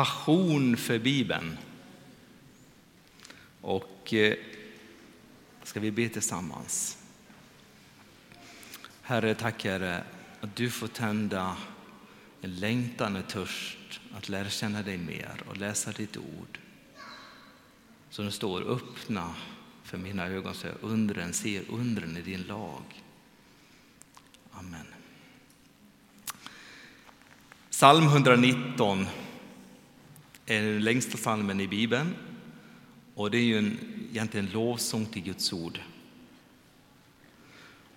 passion för Bibeln. Och eh, ska vi be tillsammans. Herre, tack Herre att du får tända en längtan och törst att lära känna dig mer och läsa ditt ord. Så det står öppna för mina ögon så jag undren ser undren i din lag. Amen. Psalm 119 är den längsta psalmen i Bibeln och det är ju en, egentligen en lovsång till Guds ord.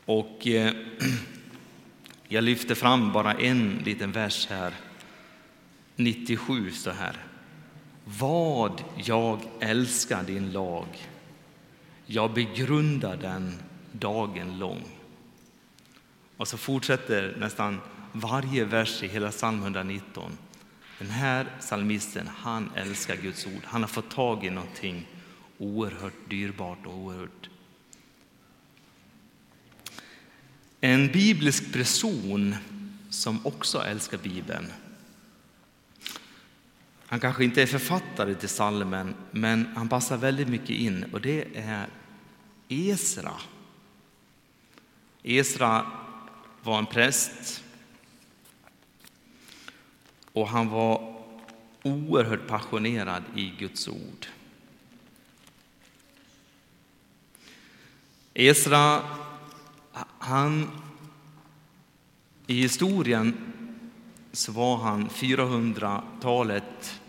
Och eh, jag lyfter fram bara en liten vers här, 97 så här. Vad jag älskar din lag, jag begrundar den dagen lång. Och så fortsätter nästan varje vers i hela psalm 119. Den här psalmisten, han älskar Guds ord. Han har fått tag i någonting oerhört dyrbart och oerhört En biblisk person som också älskar Bibeln. Han kanske inte är författare till salmen, men han passar väldigt mycket in och det är Esra. Esra var en präst och han var oerhört passionerad i Guds ord. Esra, han, i historien så var han 400-talet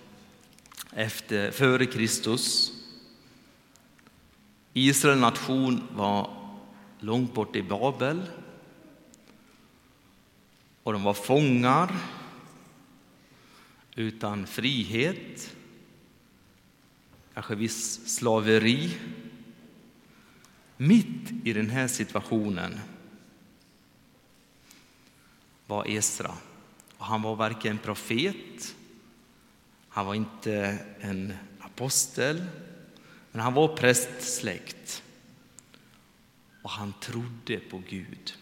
efter, före Kristus. Israel nation var långt bort i Babel och de var fångar utan frihet, kanske viss slaveri. Mitt i den här situationen var Esra. Och han var varken profet, han var inte en apostel, men han var prästsläkt. Och han trodde på Gud.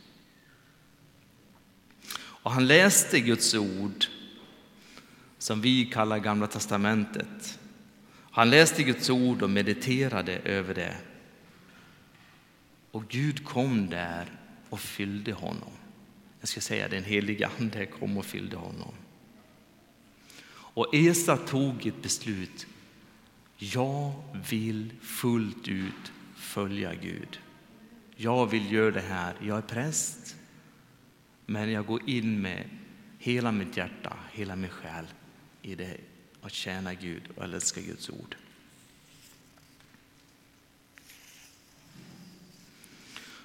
Och han läste Guds ord som vi kallar Gamla testamentet. Han läste Guds ord och mediterade över det. Och Gud kom där och fyllde honom. Jag ska säga den heliga Ande kom och fyllde honom. Och Esa tog ett beslut. Jag vill fullt ut följa Gud. Jag vill göra det här. Jag är präst, men jag går in med hela mitt hjärta, hela min själ i det att tjäna Gud och älska Guds ord.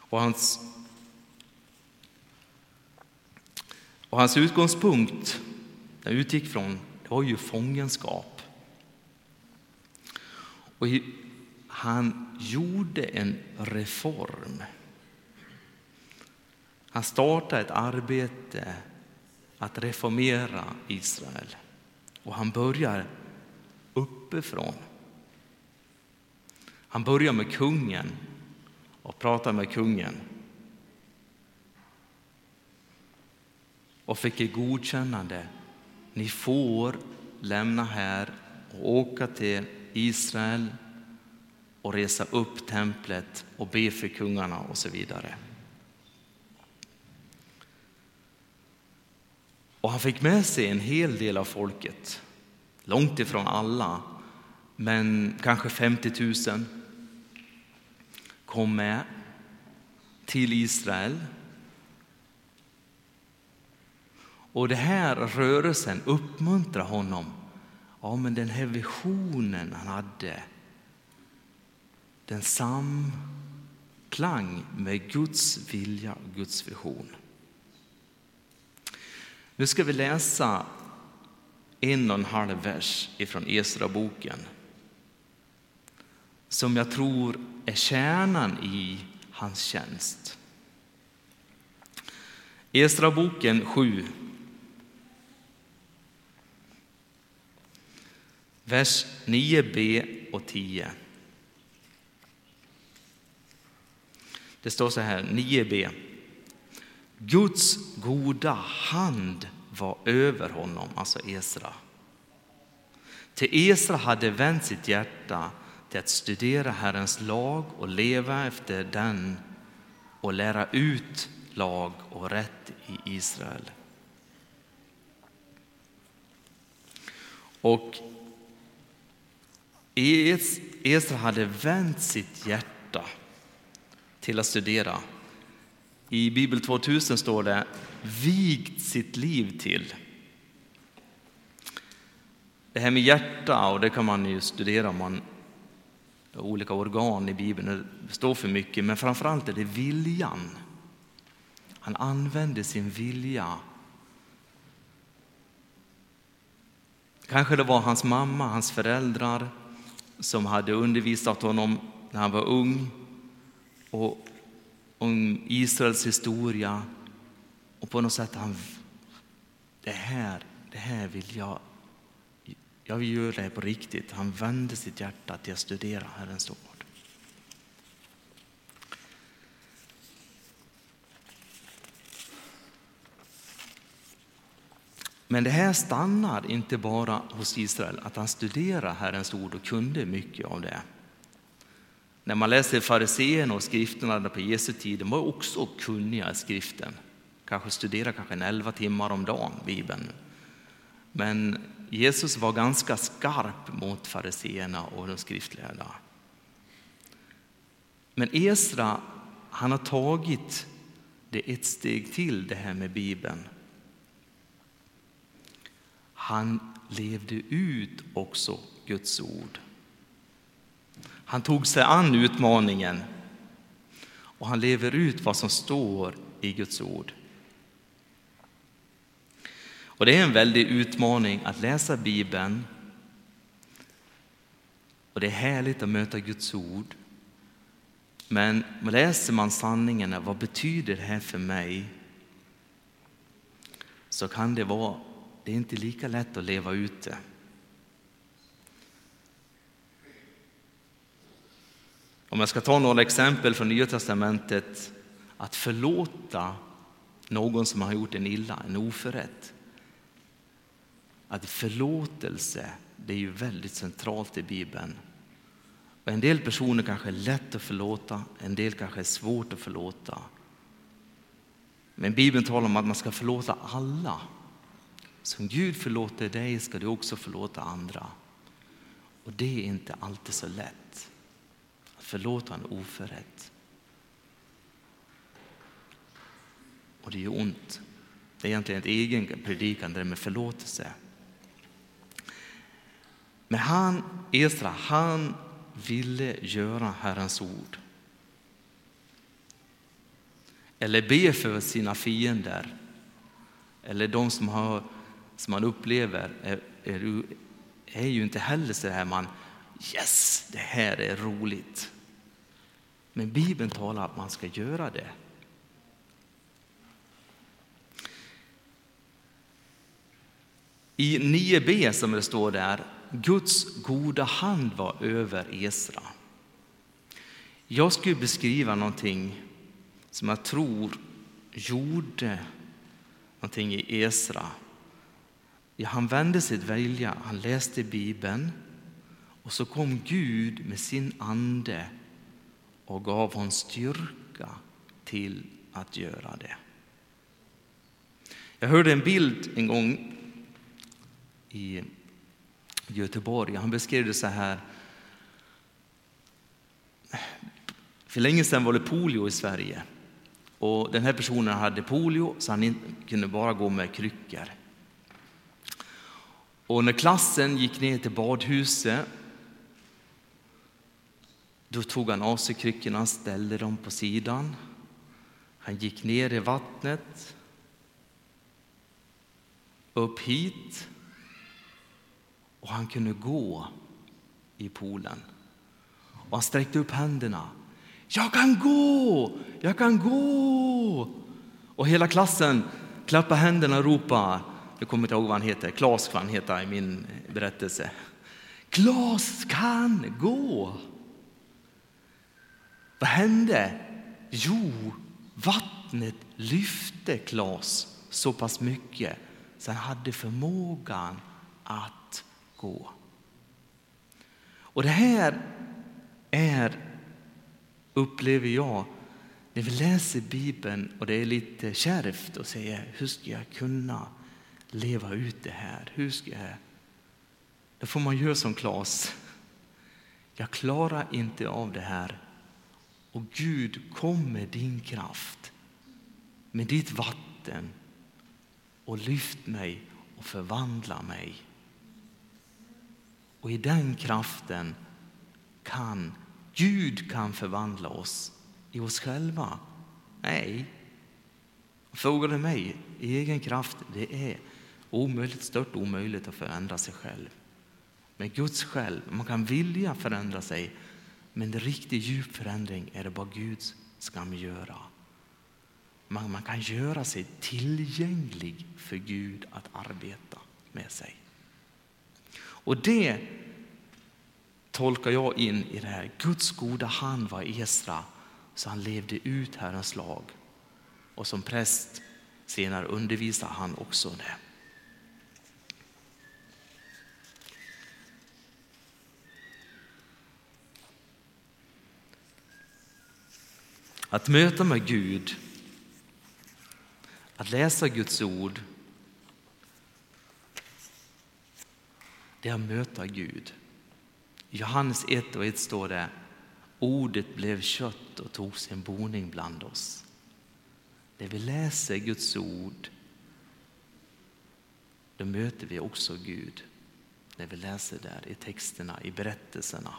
Och hans, och hans utgångspunkt, den utgick från, det var ju fångenskap. Och han gjorde en reform. Han startade ett arbete att reformera Israel. Och han börjar uppifrån. Han börjar med kungen och pratar med kungen. Och fick ett godkännande. Ni får lämna här och åka till Israel och resa upp templet och be för kungarna och så vidare. Och han fick med sig en hel del av folket. Långt ifrån alla, men kanske 50 000 kom med till Israel. Och den här rörelsen uppmuntrar honom. Ja, men den här visionen han hade, den samklang med Guds vilja och Guds vision. Nu ska vi läsa en och en halv vers ifrån Esra-boken som jag tror är kärnan i hans tjänst. Esra-boken 7. Vers 9b och 10. Det står så här, 9b. Guds goda hand var över honom, alltså Esra. Till Esra hade vänt sitt hjärta till att studera Herrens lag och leva efter den och lära ut lag och rätt i Israel. Och Esra hade vänt sitt hjärta till att studera. I Bibel 2000 står det vigt sitt liv till. Det här med hjärta, och det kan man ju studera om man olika organ i Bibeln, det står för mycket, men framförallt är det viljan. Han använde sin vilja. Kanske det var hans mamma, hans föräldrar som hade undervisat honom när han var ung och om Israels historia. Och på något sätt han, det här, det här vill jag, jag vill göra det på riktigt. Han vände sitt hjärta till att studera Herrens ord. Men det här stannar inte bara hos Israel, att han studerar Herrens ord och kunde mycket av det. När man läser fariseerna och skrifterna på Jesu tid, de var också kunniga i skriften. Kanske studerade kanske en elva timmar om dagen, Bibeln. Men Jesus var ganska skarp mot fariseerna och de skriftlärda. Men Esra, han har tagit det ett steg till, det här med Bibeln. Han levde ut också Guds ord. Han tog sig an utmaningen och han lever ut vad som står i Guds ord. Och det är en väldig utmaning att läsa Bibeln. Och det är härligt att möta Guds ord. Men läser man sanningen, vad betyder det här för mig? Så kan det vara, det är inte lika lätt att leva ut det. Om jag ska ta några exempel från Nya Testamentet, att förlåta någon som har gjort en illa, en oförrätt. Att förlåtelse, det är ju väldigt centralt i Bibeln. Och en del personer kanske är lätt att förlåta, en del kanske är svårt att förlåta. Men Bibeln talar om att man ska förlåta alla. Som Gud förlåter dig ska du också förlåta andra. Och det är inte alltid så lätt förlåter han oförrätt. Och det gör ont. Det är egentligen ett egen predikan, det där med förlåtelse. Men han, Esra, han ville göra Herrens ord. Eller be för sina fiender. Eller de som, har, som man upplever är, är, är ju inte heller så här man, yes, det här är roligt. Men Bibeln talar att man ska göra det. I 9b som det står där, Guds goda hand var över Esra. Jag skulle beskriva någonting som jag tror gjorde någonting i Esra. Ja, han vände sitt välja, han läste Bibeln och så kom Gud med sin ande och gav honom styrka till att göra det. Jag hörde en bild en gång i Göteborg. Han beskrev det så här. För länge sedan var det polio i Sverige. Och den här personen hade polio så han kunde bara gå med kryckor. Och när klassen gick ner till badhuset då tog han av sig kryckorna, ställde dem på sidan. Han gick ner i vattnet, upp hit och han kunde gå i poolen. Och han sträckte upp händerna. Jag kan gå, jag kan gå! Och hela klassen klappade händerna och ropade, jag kommer inte ihåg vad han heter, Klas kan han heta i min berättelse. Klas kan gå! Vad hände? Jo, vattnet lyfte Klas så pass mycket så han hade förmågan att gå. Och det här är, upplever jag, när vi läser Bibeln och det är lite kärvt och säger hur ska jag kunna leva ut det här? Hur ska jag? Då får man göra som Klas. Jag klarar inte av det här. Och Gud, kom med din kraft, med ditt vatten och lyft mig och förvandla mig. Och i den kraften kan Gud kan förvandla oss i oss själva. Nej, frågar du mig, i egen kraft, det är omöjligt, stört omöjligt att förändra sig själv. Men Guds själv, man kan vilja förändra sig, men en riktigt djup förändring är det bara Gud ska göra. Man, man kan göra sig tillgänglig för Gud att arbeta med sig. Och det tolkar jag in i det här. Guds goda hand var Esra så han levde ut Herrens lag. Och som präst senare undervisar han också det. Att möta med Gud, att läsa Guds ord, det är att möta Gud. I Johannes 1 och 1 står det Ordet blev kött och tog sin boning bland oss. När vi läser Guds ord, då möter vi också Gud. När vi läser där i texterna, i berättelserna.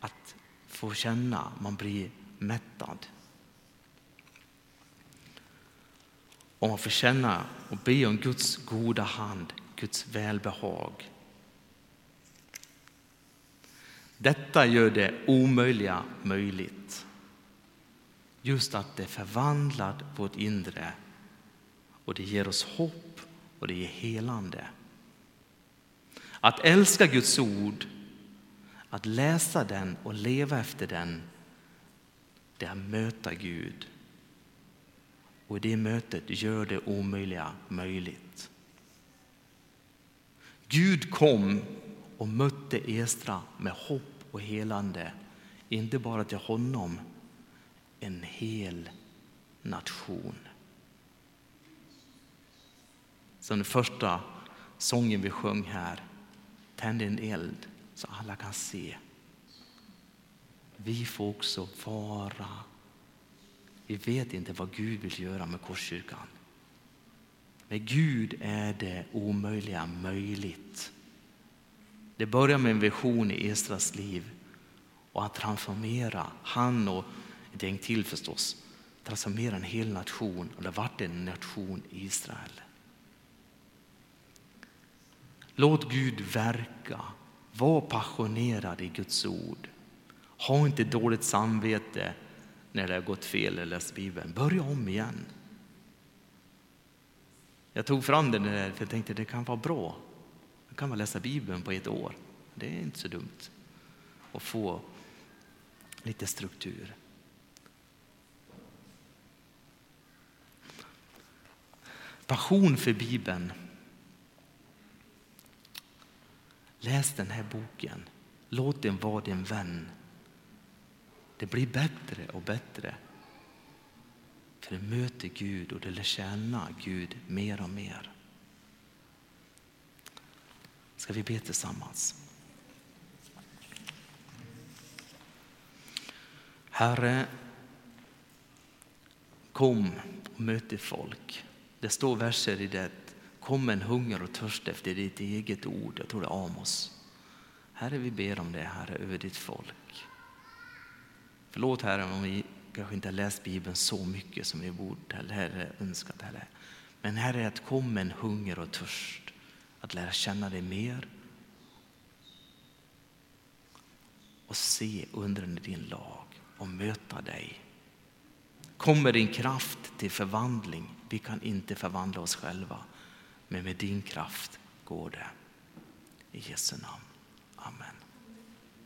Att få känna, man blir mättad. Och man får känna och be om Guds goda hand, Guds välbehag. Detta gör det omöjliga möjligt. Just att det förvandlar vårt inre och det ger oss hopp och det ger helande. Att älska Guds ord, att läsa den och leva efter den, det är att möta Gud. Och i det mötet gör det omöjliga möjligt. Gud kom och mötte Estra med hopp och helande. Inte bara till honom, en hel nation. Som den första sången vi sjöng här, tänd en eld så alla kan se. Vi får också vara. Vi vet inte vad Gud vill göra med Korskyrkan. Med Gud är det omöjliga möjligt. Det börjar med en vision i Esras liv och att transformera, han och ett gäng till förstås, transformera en hel nation och det vart en nation i Israel. Låt Gud verka, var passionerad i Guds ord. Ha inte dåligt samvete när det har gått fel eller läst Bibeln. Börja om igen. Jag tog fram den där för jag tänkte det kan vara bra Då kan man läsa Bibeln på ett år. Det är inte så dumt att få lite struktur. Passion för Bibeln. Läs den här boken. Låt den vara din vän. Det blir bättre och bättre. För du möter Gud och du lär känna Gud mer och mer ska vi be tillsammans. Herre, kom och möt ditt folk. Det står verser i det. Kom en hunger och törst efter ditt eget ord. Jag tror det är Amos. Herre, vi ber om det, Herre, över ditt folk. Förlåt, Herre, om vi kanske inte har läst Bibeln så mycket som vi borde eller önskat, Herre. Men Herre, att kom en hunger och törst att lära känna dig mer och se undren i din lag och möta dig. Kommer din kraft till förvandling? Vi kan inte förvandla oss själva, men med din kraft går det. I Jesu namn. Amen.